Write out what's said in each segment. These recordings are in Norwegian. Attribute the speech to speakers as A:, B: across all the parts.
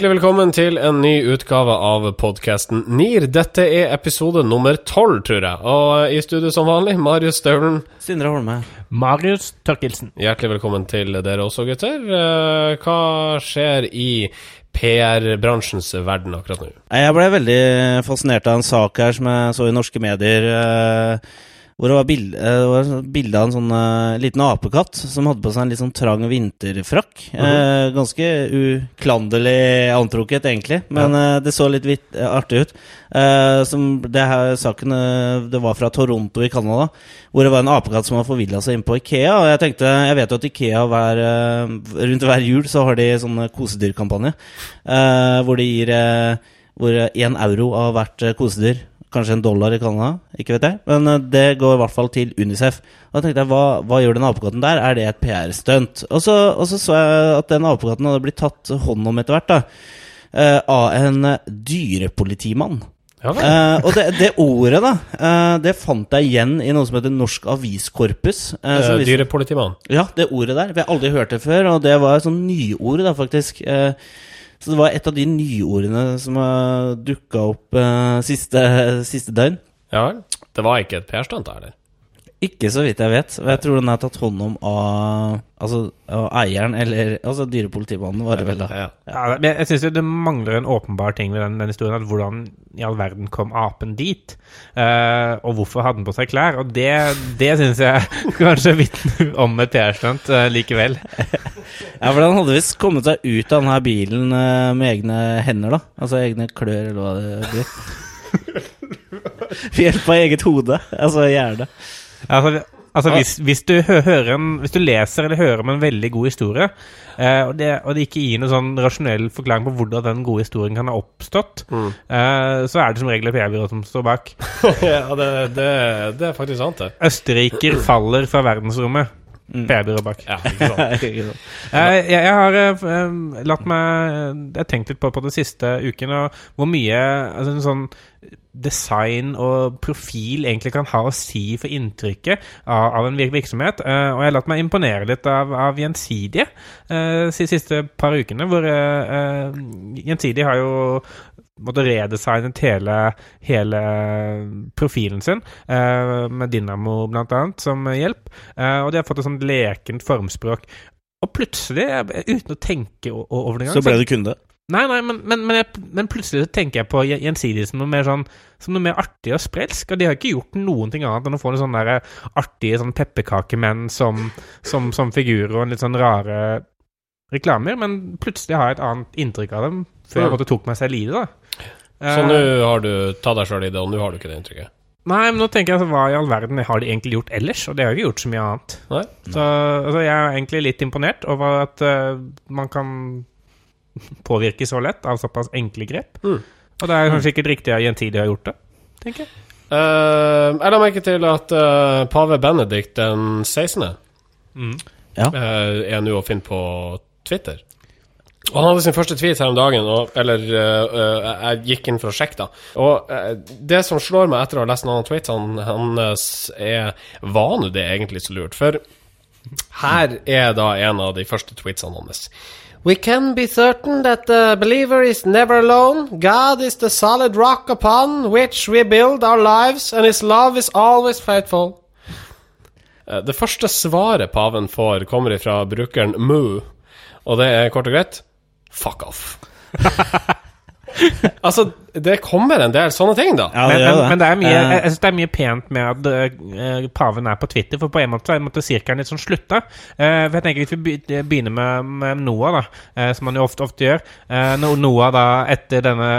A: Hjertelig velkommen til en ny utgave av podkasten NIR. Dette er episode nummer tolv, tror jeg. Og i studio som vanlig, Marius Staulen.
B: Sindre Holme.
C: Marius Tørkelsen.
A: Hjertelig velkommen til dere også, gutter. Eh, Hva skjer i PR-bransjens verden akkurat nå?
B: Jeg ble veldig fascinert av en sak her som jeg så i norske medier. Eh, Hvor det var bilde, det var bilde av en sånn eh, liten apekatt som hadde på seg en litt sånn trang vinterfrakk. eh, ganske uklanderlig antrukket, egentlig, men eh, det så litt vitt, eh, artig ut. Eh, som det her saken eh, Det var fra Toronto i Canada, hvor det var en apekatt som hadde forvilla seg inn på Ikea. Og jeg tenkte, jeg vet jo at Ikea hver, eh, rundt hver jul så har de sånne kosedyrkampanje, eh, hvor de gir eh, hvor én euro av hvert eh, kosedyr Kanskje en dollar i Canada, ikke vet jeg. Men eh, det går i hvert fall til Unicef. Og da tenkte jeg, hva, hva gjør den apekatten der? Er det et PR-stunt? Og, og så så jeg at den apekatten hadde blitt tatt hånd om etter hvert, da. eh, av en dyrepolitimann.
A: Ja.
B: Eh, og det, det ordet, da, eh, det fant jeg igjen i noe som heter Norsk Aviskorpus. eh,
A: Eh, Dyrepolitimann.
B: ja, det ordet der. Vi har aldri hørt det før, og det var et sånn nyord, da, faktisk. Eh, så det var et av de nyordene som dukka opp uh, siste, siste døgn.
A: Ja vel. Det var ikke et PR-stunt, eller?
B: Ikke så vidt jeg vet. Og jeg tror den er tatt hånd om av, altså, av eieren, eller altså dyrepolitimannen, var det vel da.
A: Ja.
C: Ja, men jeg syns det mangler en åpenbar ting ved den, den historien. At hvordan i all verden kom apen dit? Uh, og hvorfor hadde den på seg klær? Og det, det syns jeg kanskje vitner om et PR-stunt uh, likevel.
B: Ja, for den hadde visst kommet seg ut av denne bilen uh, med egne hender, da. Altså egne klør, eller hva det blir. Ved hjelp av eget hode. Altså hjerne.
C: Altså, altså hvis, hvis, du hø hører en, hvis du leser eller hører om en veldig god historie, eh, og, det, og det ikke gir noen sånn rasjonell forklaring på hvordan den gode historien kan ha oppstått, eh, så er det som regel et PR-byrå som står bak.
A: ja, det, det, det er faktisk sant, det.
C: Østerriker faller fra verdensrommet. PR-byrå bak.
A: Ja, ikke sant.
B: Ikke sant?
C: Eh, jeg, jeg har eh, eh, latt meg Jeg har tenkt litt på på den siste uken og hvor mye altså, sånn design og profil egentlig kan ha å si for inntrykket av, av en virksomhet. Uh, og jeg har latt meg imponere litt av, av Gjensidige eh, de siste par ukene, hvor eh, Gjensidige har jo måtte redesignet hele, hele profilen sin, med Dynamo annet som hjelp. Og de har fått et sånt lekent formspråk. Og plutselig, uten å tenke over det engang
B: Så ble du kunde.
C: Nei, nei, men, men, men, jeg, men plutselig så tenker jeg på Gjen- Gjensidige som noe mer sånn Som noe mer artig og sprelsk. Og de har ikke gjort noen ting annet enn å få noen sånne der artige sånn pepperkakemenn som, som, som figurer og en litt sånn rare reklamer. Men plutselig har jeg et annet inntrykk av dem før jeg
A: Mm.
C: måtte tok meg selv i det. da
A: Så
C: Eh,
A: nå har du tatt deg sjøl i det, og nå har du ikke det inntrykket?
C: Nei, men nå tenker jeg altså, hva i all verden har de egentlig gjort ellers? Og de har jo ikke gjort så mye annet.
A: Nei?
C: Så altså, jeg er egentlig litt imponert over at uh, man kan påvirke så lett av såpass enkle grep.
A: Mm.
C: Og det er kanskje ikke riktig at Gjensidige har gjort det, tenker jeg.
A: Uh, jeg la merke til at uh, pave Benedikt den 16.
B: Ja.
A: Uh, er nå å finne på Twitter. Og han hadde sin første tweet her om dagen, og, eller jeg gikk inn for å sjekke, da. Og det som slår meg etter å ha lest noen av tweetene hans, er Var nå det egentlig så lurt? For her er da en av de første tweetsene hans. We can be certain that the believer is never alone. God is the solid rock upon which we build our lives, and his love is always faithful. Eh, Det første svaret paven får, kommer fra brukeren Moo, og det er kort og greit fuck off. altså, det kommer en del sånne ting, da.
B: Ja,
C: men,
B: det
C: men,
B: det.
C: men det er mye,
B: Eh,
C: jeg, jeg synes det er mye pent med at uh, paven er på Twitter, for på en måte så måte sirkelen litt sånn slutta. Uh, for jeg tenker Hvis vi begynner med, med Noah, da, uh, som han jo ofte, ofte gjør eh, Når Noah da etter denne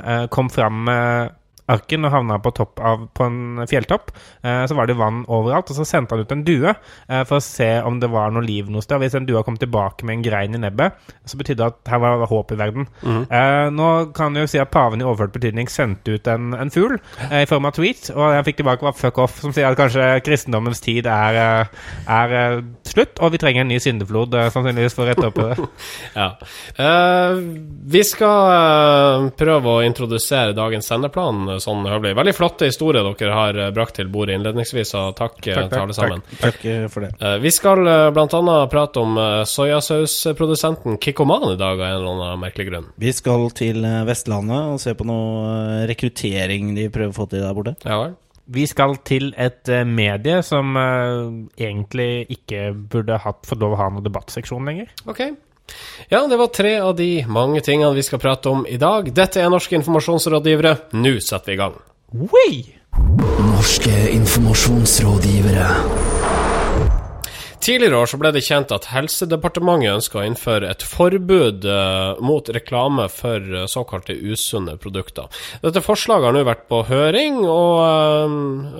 C: eh, kom fram med arken og havna på topp av på en fjelltopp, eh, så var det vann overalt. Og så sendte han ut en due eh, for å se om det var noe liv noe sted. Hvis en due kom tilbake med en grein i nebbet, så betydde det at her var håp i verden. eh, nå kan jeg jo si at paven i overført betydning sendte ut en, en fugl i form av tweet, og jeg fikk tilbake var fuck off, som sier at kanskje kristendommens tid er, er slutt, og vi trenger en ny syndeflod, sannsynligvis, for å rette opp i det.
A: Ja. Eh, vi skal prøve å introdusere dagens sendeplan, sånn høvelig. Veldig flotte historier dere har eh, brakt til bordet innledningsvis, og takk, eh,
C: Takk, takk,
A: til alle sammen.
B: Takk takk for det.
A: Eh, vi skal bl.a. prate om eh, soyasausprodusenten Kikkoman i dag, av en eller annen merkelig grunn.
B: Vi skal til eh, Vestlandet og se på noe eh, rekruttering de prøver å få til der borte.
A: Ja vel?
C: Vi skal til et eh, medie som eh, egentlig ikke burde hatt fått lov å ha noen debattseksjon lenger.
A: Ok. Ja, det var tre av de mange tingene vi skal prate om i dag. Dette er Norske informasjonsrådgivere. Nå setter vi i gang.
C: Wee!
D: Norske informasjonsrådgivere.
A: Tidligere år så ble det kjent at Helsedepartementet ønska å innføre et forbud eh, mot reklame for eh, såkalte usunne produkter. Dette forslaget har nå vært på høring, og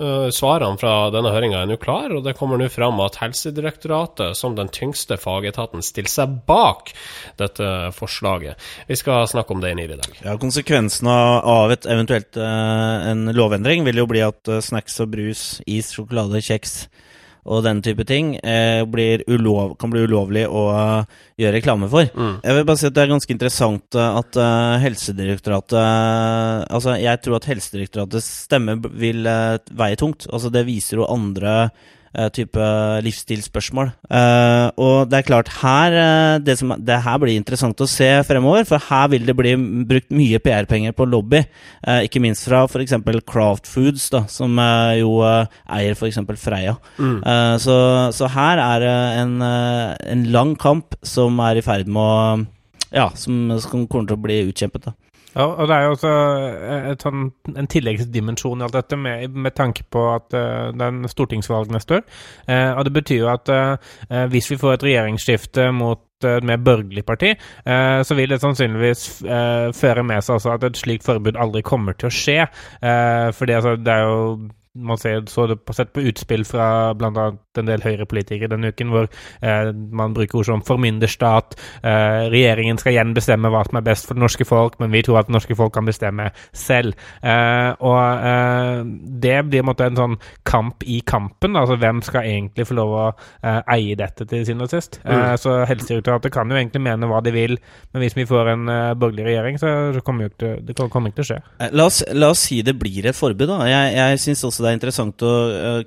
A: eh, svarene fra denne høringa er nå klar, og det kommer nå fram at Helsedirektoratet, som den tyngste fagetaten, stiller seg bak dette forslaget. Vi skal snakke om det i NIR i dag.
B: Ja, Konsekvensen av et eventuelt en lovendring vil jo bli at snacks og brus, is, sjokolade, kjeks og den type ting eh, blir ulov, kan bli ulovlig å eh, gjøre reklame for. Jeg vil bare si at det er ganske interessant eh, at uh, Helsedirektoratet Altså, jeg tror at Helsedirektoratets stemme vil uh, veie tungt. Altså, det viser jo andre type livsstilsspørsmål. Eh, og det er klart, her, eh, det, som, det her blir interessant å se fremover, for her vil det bli brukt mye PR-penger på lobby. Eh, ikke minst fra f.eks. Craft Foods, da, som eh, jo eh, eier f.eks. Freia. Mm. så, så her er det en, eh, en lang kamp som er i ferd med å Ja, som, som kommer til å bli utkjempet. da.
C: Ja, og det er jo også eh, sånn, en tilleggsdimensjon i alt dette, med, med tanke på at uh, det er en stortingsvalg neste år. Uh, og det betyr jo at eh, hvis vi får et regjeringsskifte mot et mer børgerlig parti, så vil det sannsynligvis føre med seg at et slikt forbud aldri kommer til å skje. for altså, det er jo man ser, så det på, sett på utspill fra bl.a. en del høyrepolitikere denne uken, hvor eh, man bruker ord som formynderstat, eh, regjeringen skal igjen bestemme hva som er best for det norske folk, men vi tror at det norske folk kan bestemme selv. Eh, og eh, det blir en en sånn kamp i kampen, altså hvem skal egentlig få lov å eh, eie dette til syvende og sist. Eh, så Helsedirektoratet kan jo egentlig mene hva de vil, men hvis vi får en borgerlig regjering, så, så kommer jo ikke det kommer ikke til å skje.
B: La oss, la oss si det blir et forbud. da. Jeg, jeg syns også det er interessant å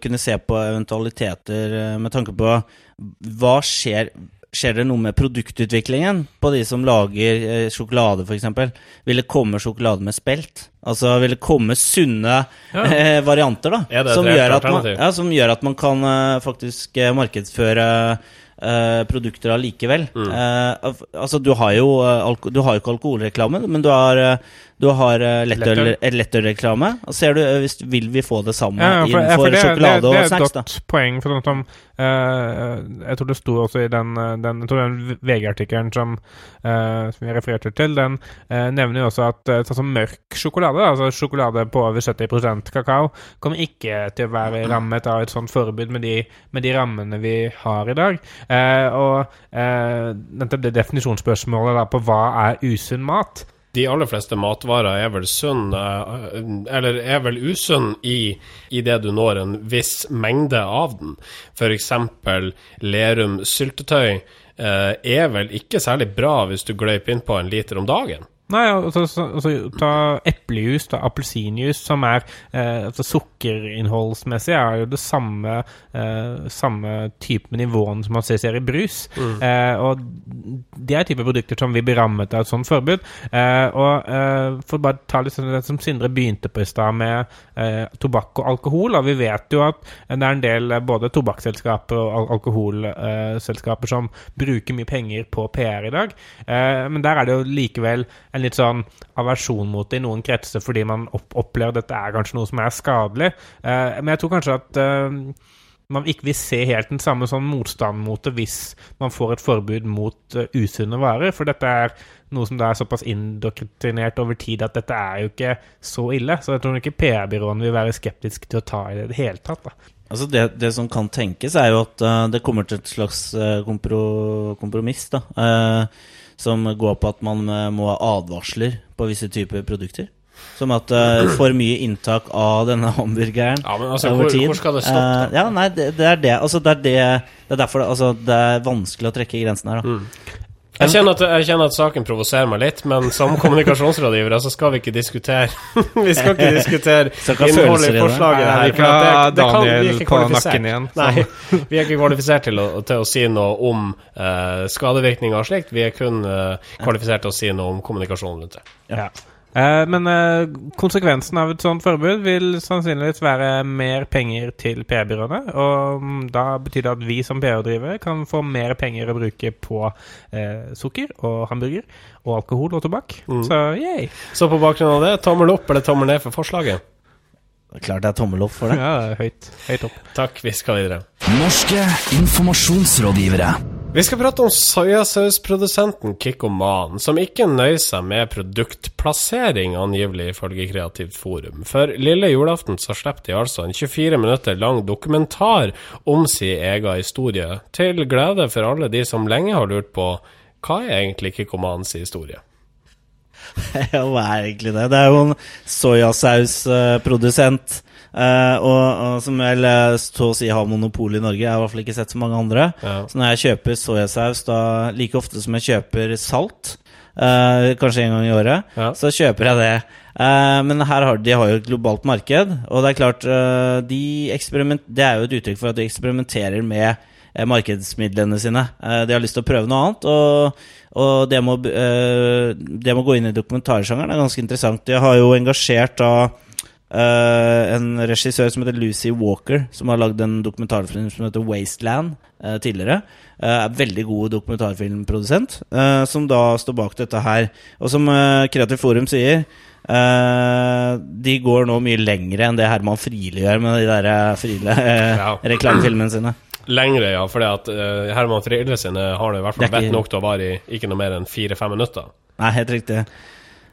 B: kunne se på eventualiteter eh, med tanke på hva skjer Skjer det noe med produktutviklingen på de som lager eh, sjokolade, f.eks.? Vil det komme sjokolade med spelt? Altså, vil det komme sunne
C: Ja.
B: eh, varianter, da?
A: Ja,
B: som, gjør man, ja, som gjør at man kan eh, faktisk eh, markedsføre eh, produkter allikevel.
A: Mm.
B: Uh, altså, du har jo eh, du har ikke alkoholreklame, men du har, du har lettøl-
C: Lettøl.
B: lettølreklame. Ser du, hvis, vil vi få det samme
C: Ja, ja, for,
B: innenfor
C: ja, det,
B: sjokolade
C: det, det
B: og
C: er et
B: snacks? da?
C: godt poeng. For sånn som, jeg tror det sto også i den, den, den VG-artikkelen som, som jeg refererte til, den nevner jo også at sånn som mørk sjokolade, altså sjokolade på over 70% kakao, kommer ikke til å være rammet av et sånt forbud med de, med de rammene vi har i dag. Eh, og eh, nettopp det definisjonsspørsmålet på hva er usunn mat,
A: De aller fleste matvarer er vel sunn, eh, eller er vel usunn i, i det du når en viss mengde av den. F.eks. Lerum syltetøy eh, er vel ikke særlig bra hvis du gløyper innpå en liter om dagen.
C: Nei, altså, så, altså ta eplejus, ta appelsinjus, som er eh, altså Sukkerinnholdsmessig er jo det samme, eh, samme type nivåen som man ser i brus. Eh, og det er type produkter som vil bli rammet av et sånt forbud. Eh, og eh, for bare ta litt sånn det som Sindre begynte på i stad, med eh, tobakk og alkohol. Og vi vet jo at det er en del både tobakksselskaper og al alkoholselskaper som bruker mye penger på PR i dag. Eh, men der er det jo likevel en litt sånn aversjon mot det i noen kretser, fordi man opp opplever dette er kanskje noe som er skadelig. Eh, men jeg tror kanskje at eh, man ikke vil se helt den samme sånn motstand mot det hvis man får et forbud mot uh, usunne varer. For dette er noe som da er såpass indoktrinert over tid at dette er jo ikke så ille. Så jeg tror ikke PR-byråene vil være skeptiske til å ta i det i det hele tatt. da.
B: Altså det, det som kan tenkes, er jo at uh, det kommer til et slags uh, kompro, kompromiss, da. eh, som går på at man eh, må ha advarsler på visse typer produkter. Som at uh, for mye inntak av denne hamburgeren
A: Ja, men altså,
B: over
A: hvor,
B: tid
A: hvor skal det stoppe?
B: eh, ja, nei, det, det er det. Altså, det er det Det er derfor det, altså, det er vanskelig å trekke grensen her, da.
A: Mm. Jeg kjenner, at, jeg kjenner at saken provoserer meg litt, men som kommunikasjonsrådgivere så skal vi ikke diskutere Vi skal ikke diskutere innholdet
B: i
A: forslaget.
C: Nei,
A: det- det kan- vi er ikke kvalifisert.
C: igjen,
A: Nei, vi er ikke kvalifisert til å, til å si noe om uh, skadevirkninger og slikt. Vi er kun uh, kvalifisert til å si noe om kommunikasjon rundt det.
C: Ja. Eh, men eh, konsekvensen av et sånt forbud vil sannsynligvis være mer penger til PR-byråene. Og mm, da betyr det at vi som PR-drivere kan få mer penger å bruke på eh, sukker og hamburger og alkohol og tobakk. Så yay!
A: Så på bakgrunn av det, tommel opp eller tommel ned for forslaget?
B: Klart det er tommel opp for det.
C: Ja, høyt, høyt opp.
A: Takk, vi skal videre.
D: Norske informasjonsrådgivere.
A: Vi skal prate om soyasausprodusenten Kikkoman, som ikke nøyer seg med produktplassering, angivelig ifølge Kreativt Forum. For lille julaften så slipper de altså en 24 minutter lang dokumentar om sin egen historie, til glede for alle de som lenge har lurt på hva er egentlig Kikkomans historie.
B: Ja, hva er egentlig det? Det er jo en soyasausprodusent. Uh, og, og som vel så å si har monopol i Norge. Jeg har i hvert fall ikke sett så mange andre.
A: Ja.
B: Så når jeg kjøper soyasaus da like ofte som jeg kjøper salt, uh, kanskje en gang i året,
A: Ja.
B: så kjøper jeg det. Eh, men her har de har jo et globalt marked, og det er klart de Det er jo et uttrykk for at de eksperimenterer med markedsmidlene sine. De har lyst til å prøve noe annet, og, og det, må, det må gå inn i dokumentarsjangeren er ganske interessant. De har jo engasjert da eh, en regissør som heter Lucy Walker, som har lagd en dokumentarfilm som heter Wasteland uh, tidligere. Uh, er veldig god dokumentarfilmprodusent, som da står bak dette her. Og som Kreativt Forum sier, de går nå mye lengre enn det Herman Friele gjør med de der Friele
A: Ja.
B: reklamefilmene sine.
A: Lengre, ja, For Herman Friele sine har det i hvert fall vett nok til å vare i ikke noe mer enn fire-fem minutter.
B: Nei, helt riktig.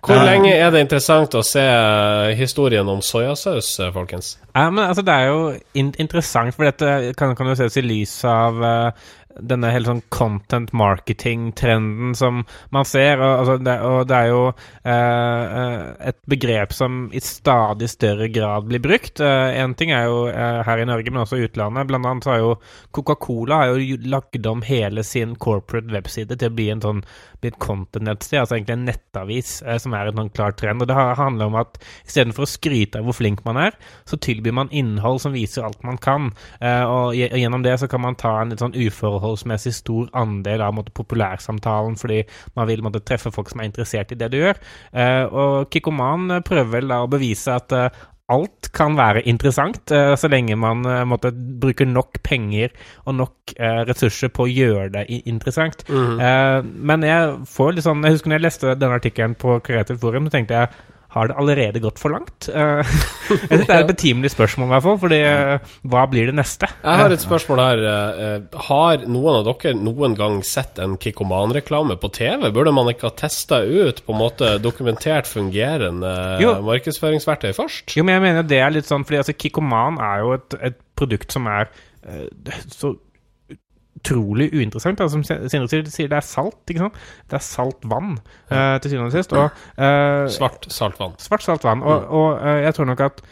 A: Hvor
B: Ja.
A: lenge er det interessant å se eh, historien om soyasaus, eh, folkens?
C: Ja, men altså, det er jo in interessant, for dette kan, kan jo ses i lys av eh, denne hele sånn content marketing-trenden som man ser. Og, altså, det, og det er jo eh, eh, et begrep som i stadig større grad blir brukt. Én ting er jo eh, her i Norge, men også i utlandet. Blant annet har jo Coca-Cola har jo lagd om hele sin corporate webside til å bli en sånn bli et content-nettsted, altså egentlig en nettavis, eh, som er en sånn klar trend. Og det handler om at istedenfor å skryte av hvor flink man er, så tilbyr man innhold som viser alt man kan. Eh, og, gjennom det så kan man ta en litt sånn uforholdsmessig stor andel av måtte, populærsamtalen, fordi man vil måtte, treffe folk som er interessert i det du gjør. Eh, og Kikkoman eh, prøver vel da å bevise at eh, Alt kan være interessant, så lenge man måtte bruker nok penger og nok eh, ressurser på å gjøre det interessant. interessant. Eh, men jeg får litt sånn Jeg husker når jeg leste denne artikkelen på Creative Forum, så tenkte jeg har det allerede gått for langt? Eh, jeg synes det er et betimelig spørsmål, i hvert fall. Fordi eh, hva blir det neste?
A: Jeg har et spørsmål her. eh, Har noen av dere noen gang sett en Kikkoman-reklame på TV? Burde man ikke ha testa ut på en måte dokumentert fungerende
C: Jo.
A: markedsføringsverktøy først?
C: Jo, men jeg mener det er litt sånn Fordi altså, Kikkoman er jo et, et produkt som er så utrolig uinteressant. Da. Som Sindre sier, det er salt, ikke sant? Det er salt vann, uh, til syvende og sist. Og, uh,
A: Svart saltvann.
C: svart saltvann. Og, og uh, jeg tror nok at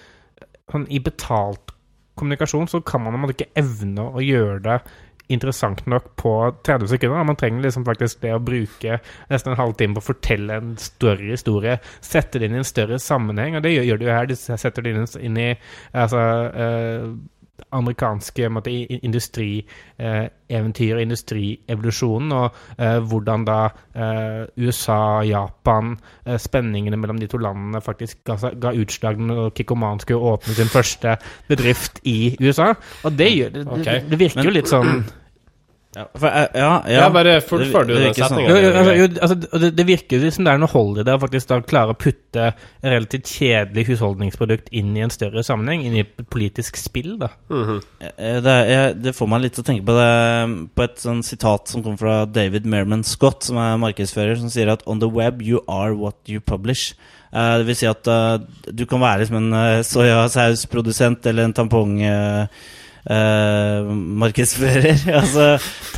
C: sånn, i betalt kommunikasjon så kan man en ikke evne å gjøre det interessant nok på 30 sekunder. Man trenger liksom faktisk det å bruke nesten en halvtime på å fortelle en større historie. Sette det inn i en større sammenheng, og det gjør, gjør jo her. De setter det inn, inn i altså, amerikanske måtte, i- i- industrieventyr og industrievolusjonen, og eh, hvordan da eh, USA, Japan, eh, spenningene mellom de to landene faktisk ga, ga utslag når Kikkoman skulle åpne sin første bedrift i USA. Og det, det,
A: okay.
C: det, det virker jo litt sånn
B: Ja, for, eh, ja, ja.
A: Ja, bare fullfør du
B: Det- det
A: den
B: sånn.
C: jo, altså, altså, det, det virker jo som det er noe hold i det å faktisk da klare å putte et relativt kjedelig husholdningsprodukt inn i en større sammenheng, inn i et politisk spill, da.
A: Mm
B: -hmm. Det, jeg, det får meg litt til å tenke på det På et sånn sitat som kommer fra David Merman Scott, som er markedsfører, som sier at 'on the web you are what you publish'. Uh, det vil si at uh, du kan være som en uh, soyasausprodusent eller en tampong eh, eh, markedsfører. altså,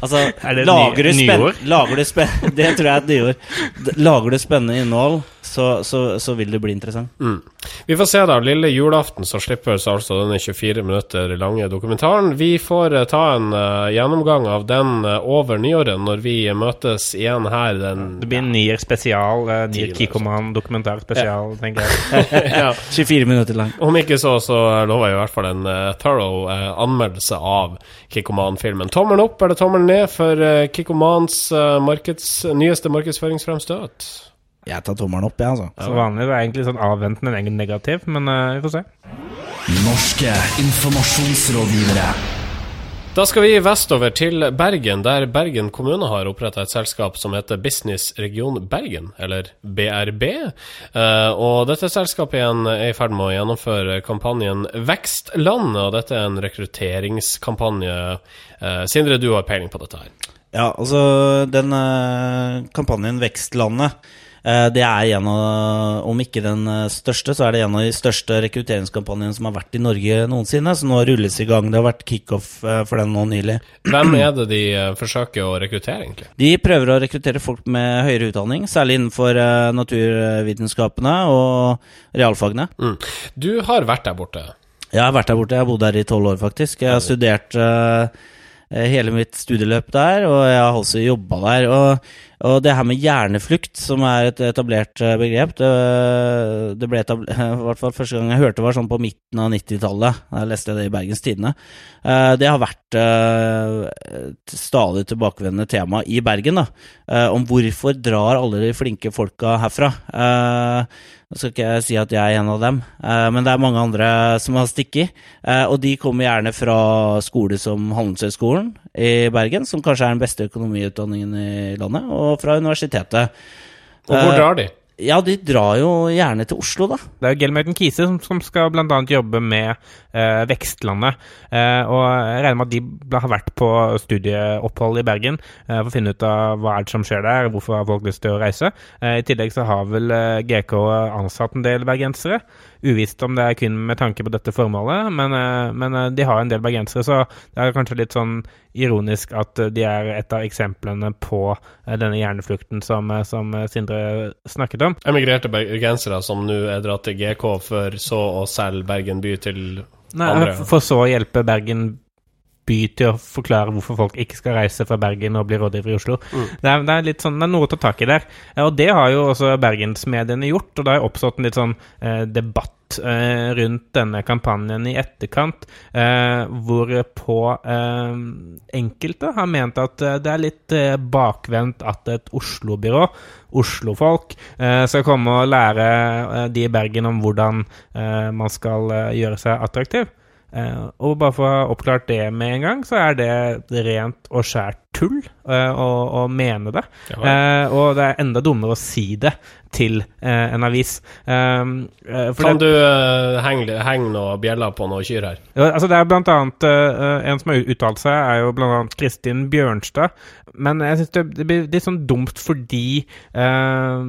B: altså
C: Er det
B: lager,
C: ny-
B: du spenn, lager du spenn, Det tror jeg er et nyord. Lager du spennende innhold, så, så, så vil det bli interessant.
A: Mm. Vi får se, da. Lille julaften så slippes altså denne 24 minutter lange dokumentaren. Vi får eh, ta en uh, gjennomgang av den uh, over nyåret, når vi møtes igjen her den
C: Det blir en Nier spesial, uh, Nier Kikoman-dokumentar spesial, tenker jeg.
A: ja.
B: 24 minutter lang.
A: Om ikke så, så lover jeg i hvert fall en thorough anmeldelse av Kikoman-filmen. Tommelen opp eller tommelen ned for uh, Kikkomans eh, markeds, nyeste markedsføringsfremstøt?
B: Jeg tar tommelen opp, jeg, altså.
C: Så vanlig det er egentlig sånn avventende egen negativ, men uh, vi får se.
D: Norske informasjonsrådgivere.
A: Da skal vi vestover til Bergen, der Bergen kommune har oppretta et selskap som heter Business Region Bergen, eller BRB. Eh, og dette selskapet igjen er i ferd med å gjennomføre kampanjen Vekstland, og dette er en rekrutteringskampanje. Eh, Sindre, du har peiling på dette her.
B: Ja, altså den kampanjen Vekstlandet det er en av, om ikke den eh, største, så er det en av de største rekrutteringskampanjene som har vært i Norge noensinne. Så nå rulles i gang. Det har vært kickoff eh, for den nå nylig.
A: Hvem er det de eh, forsøker å rekruttere, egentlig?
B: De prøver å rekruttere folk med høyere utdanning, særlig innenfor eh, naturvitenskapene og realfagene.
A: Mm. Du har vært der borte.
B: Jeg har vært der borte, jeg har bodd der i tolv år, faktisk. Jeg har studert eh, hele mitt studieløp der, og jeg har også jobba der. Og, og det her med hjerneflukt, som er et etablert eh, begrep, det, det ble etablert I hvert fall første gang jeg hørte det, var sånn på midten av 90-tallet. Da leste jeg det i Bergens Tidende. Eh, det har vært eh, et stadig tilbakevendende tema i Bergen, da. eh, om hvorfor drar alle de flinke folka herfra. Nå skal ikke jeg si at jeg er en av dem, eh, men det er mange andre som har stikket. Eh, og de kommer gjerne fra skoler som Handelshøyskolen i Bergen, som kanskje er den beste økonomiutdanningen i landet, og fra universitetet.
A: Og hvor
B: Eh,
A: drar de?
B: Ja, de drar jo gjerne til Oslo, da.
C: Det er jo Gelmøyten Kise som, som skal bl.a. jobbe med eh, Vekstlandet. Eh, og jeg regner med at de har vært på studieopphold i Bergen eh, for å finne ut av hva er det som skjer der, hvorfor har folk lyst til å reise. Eh, I tillegg så har vel eh, GK ansatt en del bergensere. Uvisst om det er kun med tanke på dette formålet, men, eh, men eh, de har en del bergensere, så det er kanskje litt sånn ironisk at eh, de er et av eksemplene på denne hjerneflukten som, som Sindre snakket om.
A: Emigrerte bergensere som nå er dratt til GK for så å selge Bergen by til
C: Nei,
A: andre.
C: For så å hjelpe Bergen by til å forklare hvorfor folk ikke skal reise fra Bergen og bli rådgiver i Oslo. Det, er, det er litt sånn, det er noe å ta tak i der. Eh, Og det har jo også bergensmediene gjort, og det har oppstått en litt sånn eh, debatt eh, rundt denne kampanjen i etterkant, eh, hvorpå eh, enkelte har ment at det er litt bakvendt at et Oslo-byrå, Oslo-folk, eh, skal komme og lære de i Bergen om hvordan man skal gjøre seg attraktiv. Eh, og bare for å ha oppklart det med en gang, så er det rent og skjært tull eh, å, mene det.
A: Ja.
C: Eh, og det er enda dummere å si det til eh, en avis. Eh, eh,
A: Kan
C: det-
A: du uh, henge, henge noen bjeller på noen kyr her?
C: ja, altså det er blant annet eh, En som har uttalt seg, er jo blant annet Kristin Bjørnstad. Men jeg syns det, det blir litt sånn dumt fordi eh,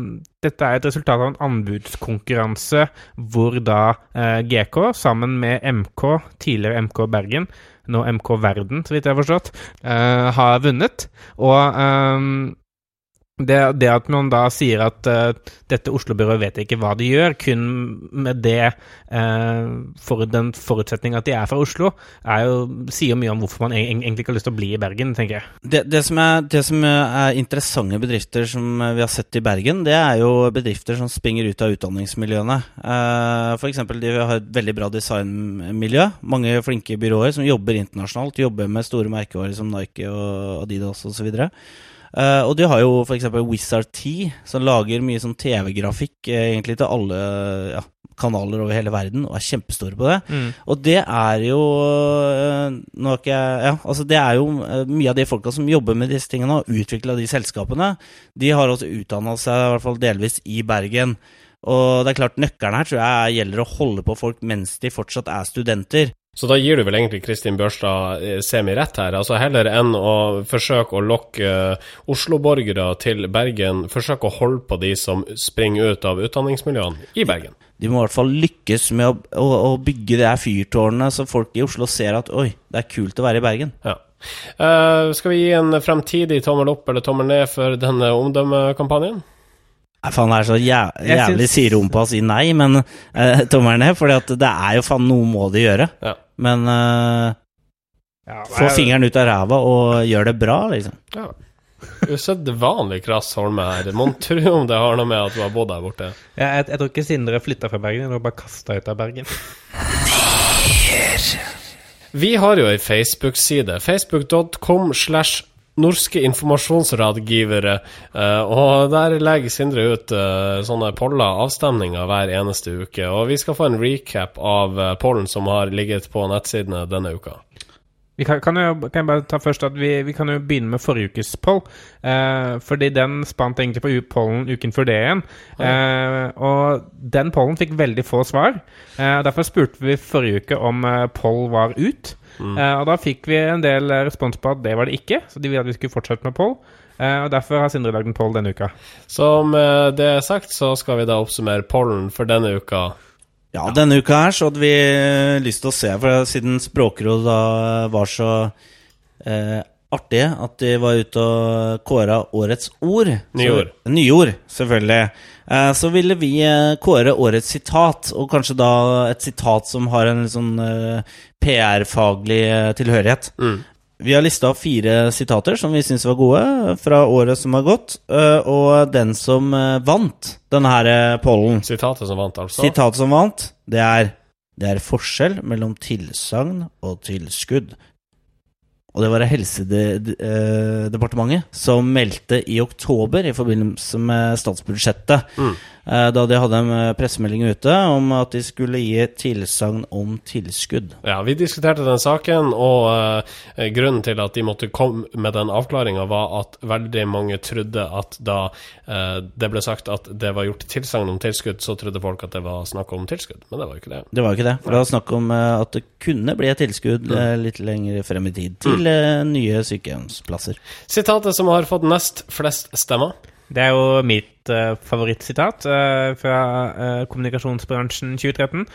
C: dette er et resultat av en anbudskonkurranse hvor da eh, GK sammen med MK, tidligere MK Bergen, nå MK Verden, så vidt jeg har forstått, eh, har vunnet. Og eh, det, det at man da sier at uh, dette Oslo-byrået vet ikke hva de gjør, kun med det uh, for den forutsetning at de er fra Oslo, er jo, sier mye om hvorfor man egentlig ikke har lyst til å bli i Bergen, tenker jeg.
B: Det, det, som er, det som er interessante bedrifter som vi har sett i Bergen, det er jo bedrifter som springer ut av utdanningsmiljøene. Uh, for eksempel, de har et veldig bra designmiljø. Mange flinke byråer som jobber internasjonalt. Jobber med store merkevarer som Nike og Adidas osv. Uh, og de har jo f.eks. Wizard T, som lager mye sånn TV-grafikk eh, egentlig til alle ja, kanaler over hele verden, og er kjempestore på det. Og det er jo øh, Nå har ikke jeg Ja, altså det er jo mye av de folka som jobber med disse tingene og utvikla de selskapene, de har også utdanna seg, i hvert fall delvis, i Bergen. Og det er klart, nøkkelen her tror jeg gjelder å holde på folk mens de fortsatt er studenter.
A: Så da gir du vel egentlig Kristin Børstad eh, semi-rett her. Altså Heller enn å forsøke å lokke eh, Oslo-borgere til Bergen, forsøke å holde på de som springer ut av utdanningsmiljøene i Bergen.
B: De må i hvert fall lykkes med å, å, å bygge det fyrtårnet, så folk i Oslo ser at oi, det er kult å være i Bergen.
A: Ja. Uh, skal vi gi en fremtidig tommel opp eller tommel ned for denne omdømmekampanjen?
B: Nei, faen, det er så
C: jævlig,
B: jævlig
C: synes...
B: siderumpa å si nei, men uh, tommelen ned. For det er jo faen noe må de gjøre.
A: Ja.
B: Men eh,
C: Ja,
B: få fingeren ut av ræva og gjør det bra, liksom.
A: Ja. Usedvanlig krass Holme her. Mon tro om det har noe med at du har bodd der borte.
C: Jeg, jeg, jeg tror ikke Sindre flytta fra Bergen, han var bare kasta ut av Bergen.
A: Vi har jo ei Facebook-side. Facebook.com slash norske informasjonsrådgivere. eh, og der legger Sindre ut eh, sånne poller, avstemninger, hver eneste uke. Og vi skal få en recap av uh, pollen som har ligget på nettsidene denne uka.
C: Vi kan, kan, jo, kan jeg bare ta først at vi, vi kan jo begynne med forrige ukes poll. Eh, fordi den spant egentlig på pollen uken før det igjen. Eh, og den pollen fikk veldig få svar. Eh, Derfor spurte vi forrige uke om eh, poll var ut. Eh, og da fikk vi en del eh, respons på at det var det ikke, så de ville at vi skulle fortsette med poll. Eh, og Derfor har Sindre lagd en poll denne uka.
A: Så med det sagt, så skal vi da oppsummere pollen for denne uka.
B: Ja, denne uka her så hadde vi lyst til å se, for siden Språkrådet da var så eh, artige at de var ute og kåra årets ord
A: Nyord.
B: Nyord, selvfølgelig. Eh, så ville vi eh, kåre årets sitat, og kanskje da et sitat som har en litt sånn eh, PR-faglig tilhørighet.
A: Mm.
B: Vi har lista fire sitater som vi syns var gode fra året som har gått, og den som vant denne her pollen
A: Sitatet som vant, altså.
B: Sitatet som vant, det er Det er forskjell mellom tilsagn og tilskudd. Og det var Helsedepartementet som meldte i oktober i forbindelse med statsbudsjettet.
A: Mm.
B: Eh, Da de hadde en eh, pressemelding ute om at de skulle gi tilsagn om tilskudd.
A: Ja, vi diskuterte den saken, og eh, grunnen til at de måtte komme med den avklaringa, var at veldig mange trodde at da eh, det ble sagt at det var gjort tilsagn om tilskudd, så trodde folk at det var snakk om tilskudd, men det var jo ikke det.
B: Det var jo ikke det. For det var snakk om eh, at det kunne bli et tilskudd eh, litt lenger frem i tid til eh, nye sykehjemsplasser.
A: Sitatet som har fått nest flest stemmer.
C: Det er jo mitt uh, favorittsitat uh, fra uh, kommunikasjonsbransjen 2013-12.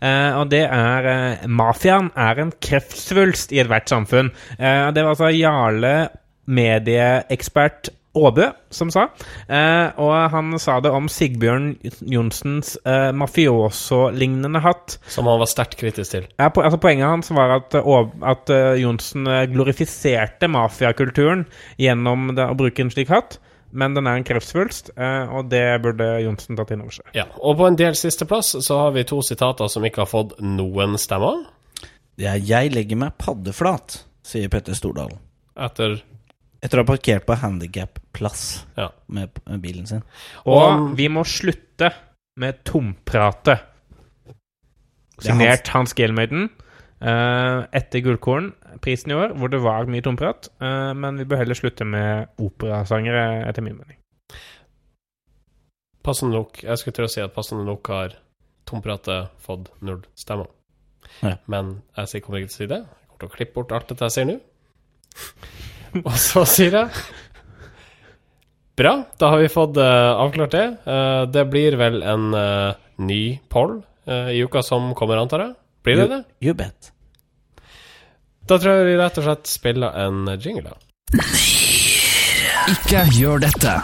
C: Eh, og det er uh, 'Mafiaen er en kreftsvulst i ethvert samfunn'. Det var altså Jarle, medieekspert Aabø, som sa. Eh, og han sa det om Sigbjørn Johnsens eh, mafioso-lignende hatt.
A: Som han var sterkt kritisk til.
C: Ja, po altså Poenget hans var at, at uh, Johnsen glorifiserte mafiakulturen gjennom det, å bruke en slik hatt, men den er en kreftsvulst, uh, og det burde Johnsen tatt inn over seg.
A: Ja, Og på en del sisteplass så har vi to sitater som ikke har fått noen stemmer.
B: Det er 'Jeg legger meg paddeflat', sier Petter Stordalen.
A: Etter
B: Etter å ha parkert på handikapplass
A: Ja.
B: med, med bilen sin.
C: Og
A: Og-
C: vi må slutte med tompratet.
B: Er hans-
C: Signert Hans Gelmøyden. Uh, etter Gullkorn-prisen i år, hvor det var mye tomprat. Uh, men vi bør heller slutte med operasangere, etter min mening.
A: passende nok Jeg skulle til å si at passende nok har tompratet fått null stemmer.
B: Ja.
A: Men jeg sier kommer ikke til å si det. Jeg kommer til å klippe bort alt dette jeg sier nå. Og så sier jeg Bra, da har vi fått eh, avklart det. Eh, det blir vel en eh, ny poll eh, i uka som kommer, antar jeg? Blir det det?
B: You bet.
A: Da tror jeg vi rett og slett spiller en jingle. da.
D: Ikke gjør dette.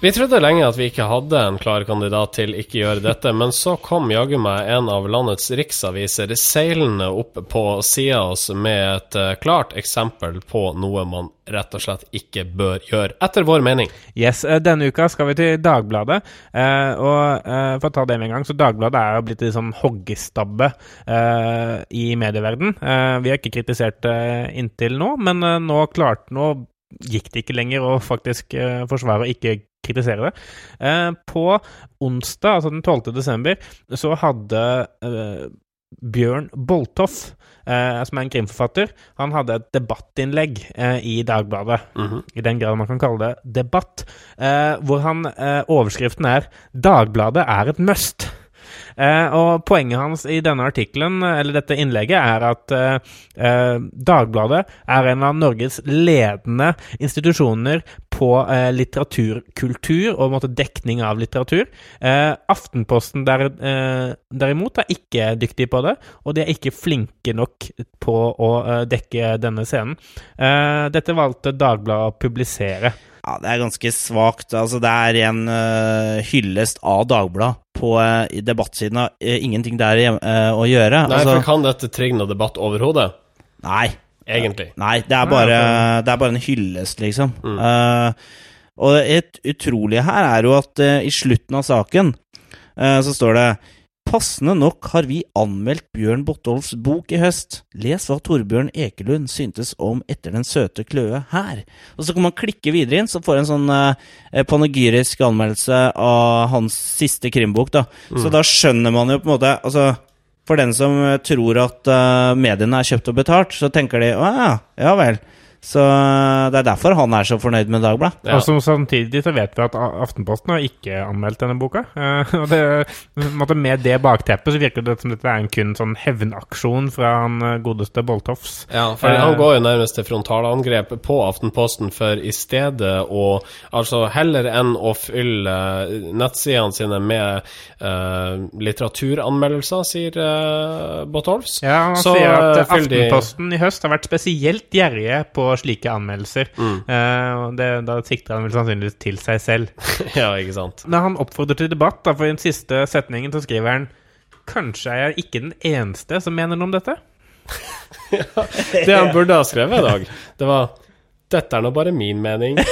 A: Vi trodde lenge at vi ikke hadde en klar kandidat til ikke gjøre dette, men så kom jaggu meg en av landets riksaviser seilende opp på sida av oss med et eh, klart eksempel på noe man rett og slett ikke bør gjøre, etter vår mening.
C: Yes, eh, Denne uka skal vi til Dagbladet. eh, og for å ta det med en gang, så Dagbladet er jo blitt en sånn hoggestabbe i medieverden. Vi har ikke kritisert det inntil nå, men nå klarte Nå gikk det ikke lenger å faktisk forsvare å ikke kritisere det. Eh, på onsdag, altså den 12. desember, så hadde eh, Bjørn Boltoff, eh, som er en krimforfatter, han hadde et debattinnlegg eh, i Dagbladet
A: Mhm.
C: i den grad man kan kalle det debatt, eh, hvor han Overskriften er 'Dagbladet er et must'. Eh, og poenget hans i denne artikkelen, eller dette innlegget, er at eh, eh, Dagbladet er en av Norges ledende institusjoner på litteraturkultur og måte dekning av litteratur. Aftenposten der, derimot er ikke dyktig på det, og de er ikke flinke nok på å dekke denne scenen. Dette valgte Dagbladet å publisere.
B: Ja, det er ganske svakt. Altså, det er en uh, hyllest av Dagbladet på uh, debattsiden av uh, ingenting der uh, å gjøre.
A: Nei,
B: altså,
A: for kan dette trigge noe debatt overhodet?
B: nei,
A: Egentlig.
B: nei, det er bare,
C: altså-
B: det er bare en hyllest, liksom.
A: Mm.
B: Uh, og et utrolige her er jo at uh, i slutten av saken uh, så står det Passende nok har vi anmeldt Bjørn Botolfs bok i høst. Les hva Torbjørn Ekelund syntes om Etter den søte kløe her. Og så kan man klikke videre inn, så får en sånn eh, panegyrisk anmeldelse av hans siste krimbok. da. Så da skjønner man jo på en måte altså, For den som tror at uh, mediene er kjøpt og betalt, så tenker de å ja, ja vel. Så eh, det er derfor han er så fornøyd med Dagbladet.
A: Ja.
C: Og som samtidig så vet vi at Aftenposten har ikke anmeldt denne boka. Eh, og det, med det bakteppet så virker det som dette er en kun sånn hevnaksjon fra han eh, godeste Boltoffs.
A: Ja, for han går jo nærmest til frontalangrep på Aftenposten, for i stedet å Altså heller enn å fylle nettsidene sine med uh, litteraturanmeldelser, sier uh, Botolfs.
C: Ja, han
A: Så,
C: sier at
A: eh, de-
C: Aftenposten i høst har vært spesielt gjerrige på slike anmeldelser.
A: Mm.
C: Eh, det, da sikter han vel sannsynligvis til seg selv.
A: ja, ikke sant.
C: Når han oppfordrer til debatt, da, for i den siste setningen så skriver han Kanskje er jeg ikke den eneste som mener noe om dette?
A: Det han burde ha skrevet i dag, det var Dette er nå bare min mening.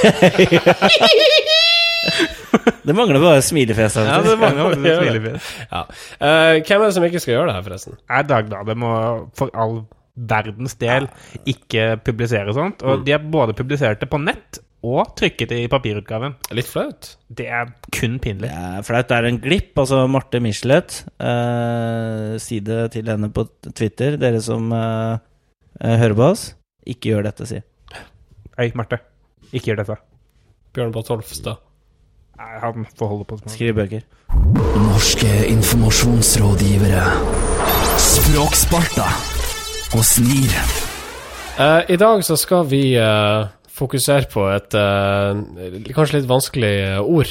B: Det mangler bare smilefjes.
C: Ja, det mangler
A: det
C: smilefjes.
A: Ja. Uh, hvem er det som ikke skal gjøre det her, forresten?
C: er Dagbladet må for all verdens del ikke publisere sånt. Og de har både publisert det på nett og trykket det i papirutgaven.
A: Litt flaut.
C: Det er kun pinlig.
B: Det er flaut. Det er en glipp. Altså, Marte Michelet, eh, si det til henne på Twitter, dere som eh, eh, hører på oss. Ikke gjør dette, si.
C: Hei, Marte. Ikke gjør dette.
A: Bjørn Botolfstad.
C: Nei, Han får holde på
B: Skriv bøker.
D: Norske informasjonsrådgivere. Språksparta og Snir.
A: Uh, I dag så skal vi uh, fokusere på et uh, kanskje litt vanskelig ord,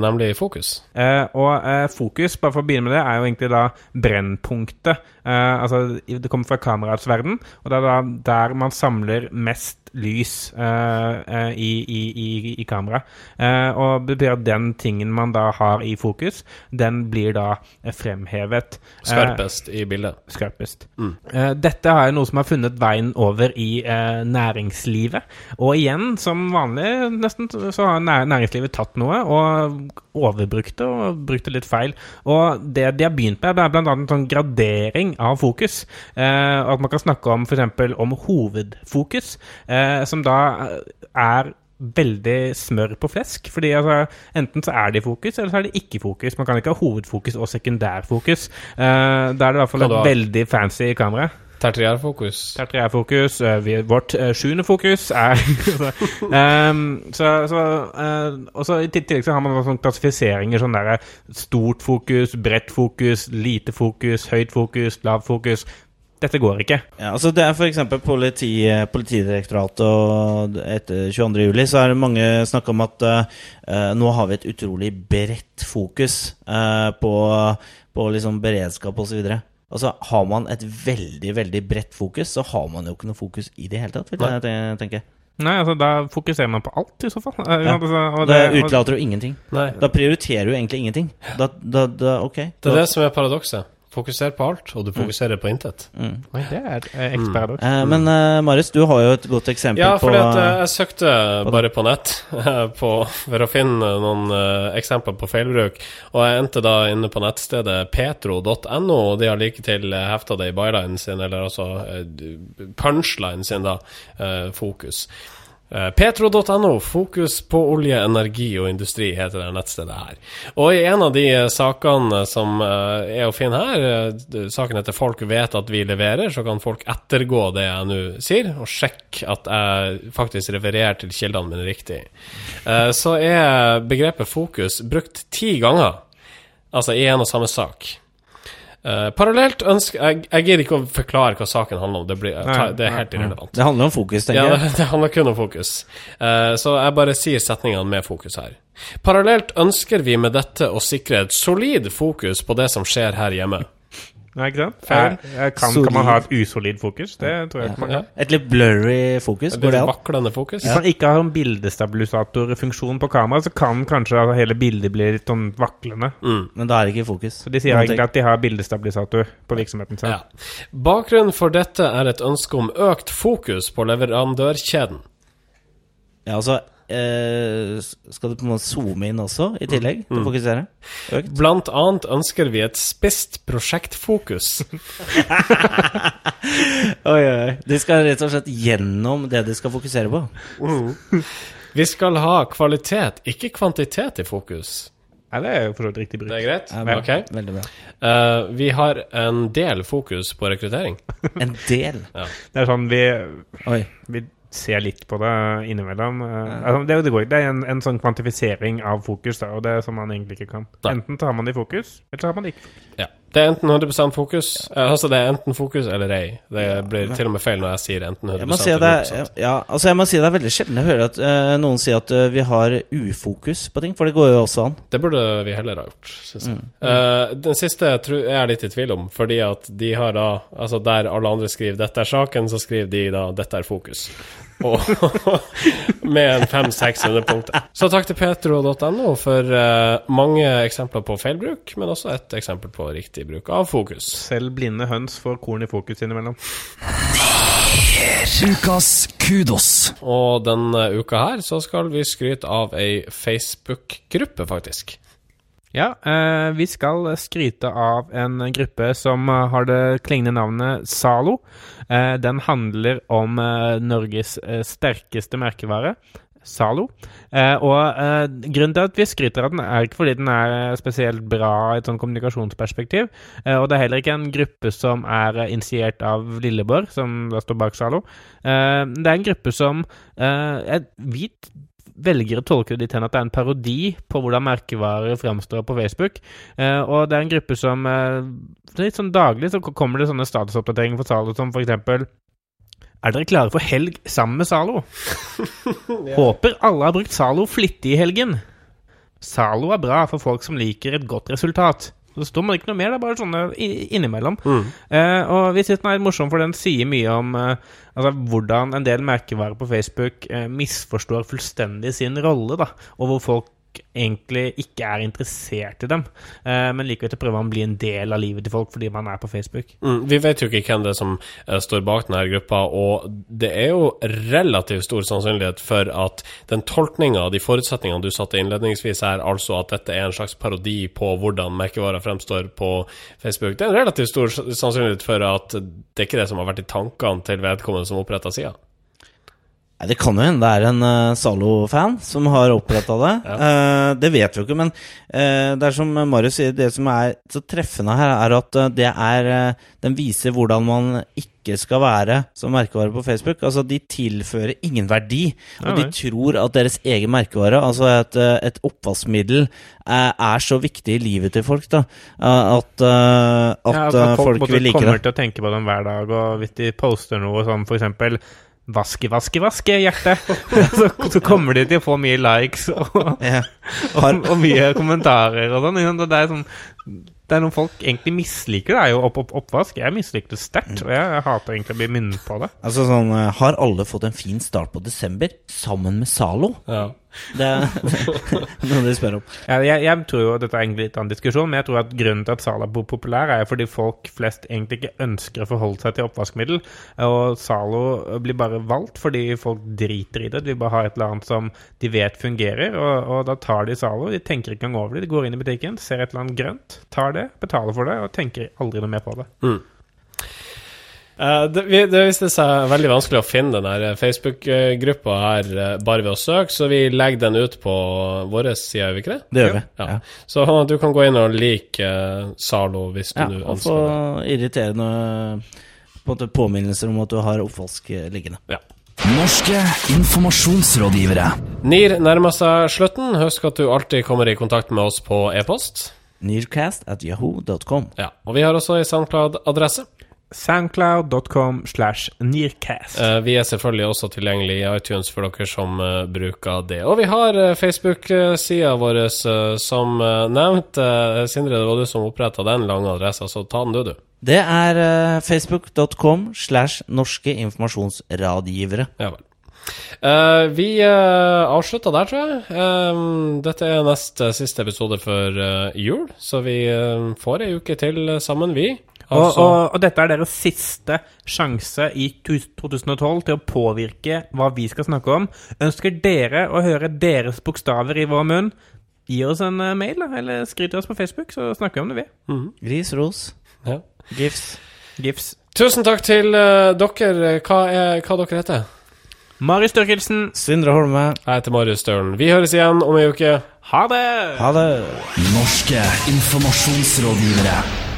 A: nemlig fokus.
C: Eh, og fokus, bare for å begynne med det, er jo egentlig da brennpunktet. Eh, altså, det kommer fra kameraets verden, og det er da der man samler mest lys eh, eh, i, i, i, i kamera. Eh, og det betyr at den tingen man da har i fokus, den blir da fremhevet.
A: Skarpest i bildet.
C: skarpest.
A: Mm.
C: Dette er noe som har funnet veien over i næringslivet. Og igjen, som vanlig nesten, så har næringslivet tatt noe og overbrukt det og brukt det litt feil. Og det de har begynt med, det er bl.a. en sånn gradering av fokus. Eh, at man kan snakke om f.eks. om hovedfokus, eh, som da er veldig smør på flesk. Fordi altså, enten så er det i fokus, eller så er det ikke i fokus. Man kan ikke ha hovedfokus og sekundærfokus. Eh, da er det i hvert fall et veldig fancy kamera.
A: Tertiærfokus.
C: Tertiærfokus, uh, vårt uh, sjuende fokus er um, Så, så uh, Og så i tillegg så har man sånne klassifiseringer sånn derre stort fokus, bredt fokus, lite fokus, høyt fokus, lavt fokus. Dette går ikke.
B: Ja, altså det er f.eks. Politi, Politidirektoratet og etter 22. juli så er det mange snakk om at uh, nå har vi et utrolig bredt fokus uh, på, på liksom beredskap osv. Altså, har man et veldig veldig bredt fokus, så har man jo ikke noe fokus i det hele tatt, vil jeg te- tenke.
C: Nei, altså da fokuserer man på alt, i så fall.
B: Ja.
C: altså, og
B: Det
C: da
B: utelater du ingenting.
A: Nei.
B: Da prioriterer du egentlig ingenting. Da, da, da ok.
A: Det er det som er paradokset. Fokuser på alt, og du fokuserer på intet.
B: Mm.
C: Oi, det er et uh, ekte.
B: Eh, men eh, Marius, du har jo et godt eksempel
A: Ja,
B: på
A: fordi at jeg, jeg søkte
B: på
A: bare på nett på, for å finne noen eh, eksempler på feilbruk, og jeg endte da inne på nettstedet petro.no, og de har like til uh, hefta det i bylinen sin, eller altså punchlinen sin, da, eh, fokus. Eh, Petro.no, fokus på olje, energi og industri, heter det nettstedet her. Og i en av de eh, sakene som eh, er å finne her, saken heter 'Folk vet at vi leverer', så kan folk ettergå det jeg nå sier, og sjekke at jeg faktisk refererer til kildene mine riktig. Så er begrepet fokus brukt ti ganger, altså i en og samme sak. Eh, parallelt ønsker jeg, jeg gir ikke å forklare hva saken handler om, det, blir,
C: Nei,
A: det er helt irrelevant.
B: Det handler om fokus, tenker
A: Ja, det, det handler kun om fokus. Uh, så jeg bare sier setningene med fokus her. Parallelt ønsker vi med dette å sikre et solid fokus på det som skjer her hjemme.
C: Nei, ikke sant?
A: Feil.
C: Kan, kan man ha et usolid fokus? Det tror jeg ikke man
A: Ja.
C: kan.
B: Et litt blurry fokus,
A: Et
B: går det an?
A: vaklende fokus.
C: Hvis man ikke har en bildestabilisatorfunksjon på kamera, så kan kanskje hele bildet bli litt sånn vaklende.
A: Mm.
B: Men da er det ikke fokus.
C: Så de sier
B: Noen
C: egentlig
B: ting.
C: at de har bildestabilisator på virksomheten sin.
A: Ja. Bakgrunnen for dette er et ønske om økt fokus på leverandørkjeden.
B: Ja, altså Skal du på en måte zoome inn også, i tillegg? Til å fokusere? Økt?
A: Blant annet ønsker vi et spisst prosjektfokus.
B: Oi, oi, oi. De skal rett og slett gjennom det de skal fokusere på.
A: Vi skal ha kvalitet, ikke kvantitet i fokus.
C: Ja, det er jo for så vidt riktig bruk.
A: Det er greit?
B: Ja, bra.
A: Ok.
B: Veldig bra.
A: Uh, vi har en del fokus på rekruttering.
B: En del.
C: Det er sånn vi,
B: Oi.
C: vi ser litt på det innimellom. Eh, altså, det, det, går, det er en, en sånn kvantifisering av fokus, da, og det er som man egentlig ikke kan. Enten tar man det i fokus, eller så har man det ikke.
A: Ja. Det er enten 100 fokus eh, Altså, det er enten fokus eller ei. Det blir til og med feil når jeg sier enten 100
B: Jeg må si at det
A: eller
B: er,
A: 100
B: ja, altså jeg må si det er veldig sjelden jeg hører at uh, noen sier at uh, vi har ufokus på ting, for det går jo også an.
A: Det burde vi heller ha gjort, syns
B: Mm.
A: jeg. Eh, den siste tror jeg er litt i tvil om, fordi at de har da Altså, der alle andre skriver 'dette er saken', så skriver de da 'dette er fokus'. Og med en 500-600 punkter. Så takk til petro.no for uh, mange eksempler på feilbruk, men også et eksempel på riktig bruk av fokus.
C: Selv blinde høns får korn i fokus innimellom.
D: Ukas kudos.
A: Og denne uka her så skal vi skryte av ei Facebook-gruppe, faktisk.
C: Ja, eh, vi skal skryte av en gruppe som eh, har det klingende navnet Zalo. Eh, den handler om Norges sterkeste merkevare, Zalo. Og grunnen til at vi skryter av den, er ikke fordi den er spesielt bra i et sånn kommunikasjonsperspektiv. Og det er heller ikke en gruppe som er initiert av Lilleborg, som da står bak Zalo. Det er en gruppe som eh, vi velger å tolke det dit hen at det er en parodi på hvordan merkevarer framstår på Facebook. Eh, og det er en gruppe som eh, Litt sånn daglig så kommer det sånne statusoppdateringer for Zalo som eksempel Er dere klare for helg sammen med Zalo? Håper alle har brukt Zalo flittig i helgen. Zalo er bra for folk som liker et godt resultat. Så står man ikke noe mer, det er bare sånne innimellom. innimellom. Eh, og vi syns den er morsom, for den sier mye om eh, altså, hvordan en del merkevarer på Facebook eh, misforstår fullstendig sin rolle, da, og hvor folk egentlig ikke er interessert i dem, eh, men likevel prøver man å bli en del av livet til folk fordi man er på Facebook.
A: Mm, vi vet jo ikke hvem det er som eh, står bak denne gruppa, og det er jo relativt stor sannsynlighet for at den tolkninga av de forutsetningene du satte innledningsvis her, altså at dette er en slags parodi på hvordan merkevarer fremstår på Facebook, det er en relativt stor sannsynlighet for at det er ikke det som har vært i tankene til vedkommende som oppretta sida.
B: Nei, Det kan jo hende det er en uh, Zalo-fan som har oppretta det. Eh, det vet vi jo ikke, men uh, det er som Marius sier, det som er så treffende her, er at det er Den viser hvordan man ikke skal være som merkevare på Facebook. Altså, de tilfører ingen verdi, og
C: Ja,
B: de tror at deres egen merkevare, altså et, et oppvaskmiddel, er, så viktig i livet til folk, da, at, at,
C: Ja,
B: eh, folk,
C: vil like
B: det. like
C: kommer til å tenke på dem hver dag, og hvis de poster noe sånn for eksempel Vaske, vaske, vaske, hjerte! så, så kommer de til å få mye likes og,
B: Ja.
C: og, og mye kommentarer og sånn. Det er sånn det er noen folk egentlig misliker, det er jo opp, opp, oppvask. Jeg misliker det sterkt, og jeg, jeg hater egentlig å bli minnet på det.
B: Altså sånn eh, Har alle fått en fin start på desember sammen med Zalo?
A: Ja.
B: Det er noe de spør om.
C: Jeg, jeg, jeg tror jo, Dette er egentlig litt annen diskusjon, men jeg tror at grunnen til at Zalo er populær, er fordi folk flest egentlig ikke ønsker å forholde seg til oppvaskmiddel. Og Zalo blir bare valgt fordi folk driter i det. De vil bare ha et eller annet som de vet fungerer, og, og da tar de Zalo. De tenker ikke engang over det. De går inn i butikken, ser et eller annet grønt, tar det, betaler for det og tenker aldri noe mer på det.
A: Eh, det, vi, det viste seg veldig vanskelig å finne den her Facebook-gruppa her eh, bare ved å søke, så vi legger den ut på vår side, gjør vi ikke det?
B: Det gjør vi.
A: Ja.
B: Ja.
A: Så du kan gå inn og like eh, Zalo hvis du
B: Ja,
A: nå
B: og få
A: ønsker det.
B: irriterende på en måte påminnelser om at du har oppvask eh, liggende.
A: Ja.
D: Norske informasjonsrådgivere.
A: NIR nærmer seg slutten. Husk at du alltid kommer i kontakt med oss på e-post.
B: Nearcast at yahoo.com.
A: Ja. Og vi har også ei SoundCloud-adresse.
C: Soundcloud.com slash nearcast.
A: Eh, vi er selvfølgelig også tilgjengelig i iTunes for dere som eh, bruker det. Og vi har uh, Facebook-sida vår eh, som eh, nevnt. Eh, Sindre, det var du som oppretta den lange adressa, så ta den du, du.
B: Det er eh, facebook.com slash norske informasjonsradgivere.
A: Ja vel. Uh, vi uh, avslutter der, tror jeg. Eh, dette er nest eh, siste episode før eh, jul, så vi eh, får ei uke til eh, sammen, vi.
C: Og,
A: Altså-
C: og, og dette er deres siste sjanse i 2012 til å påvirke hva vi skal snakke om. Ønsker dere å høre deres bokstaver i vår munn? Gi oss en eh, mail, eller skriv til oss på Facebook, så snakker vi om det, vi.
B: Gris, ros,
A: ja.
B: gifs.
C: Gifs.
A: Tusen takk til uh, dere. Hva, er, hva dere heter
C: Marius Størkelsen,
B: Sindre Holme,
A: Jeg heter Marius Stølen. Vi høres igjen om ei uke.
C: ha det!
B: ha det!
D: Norske informasjonsrådgivere.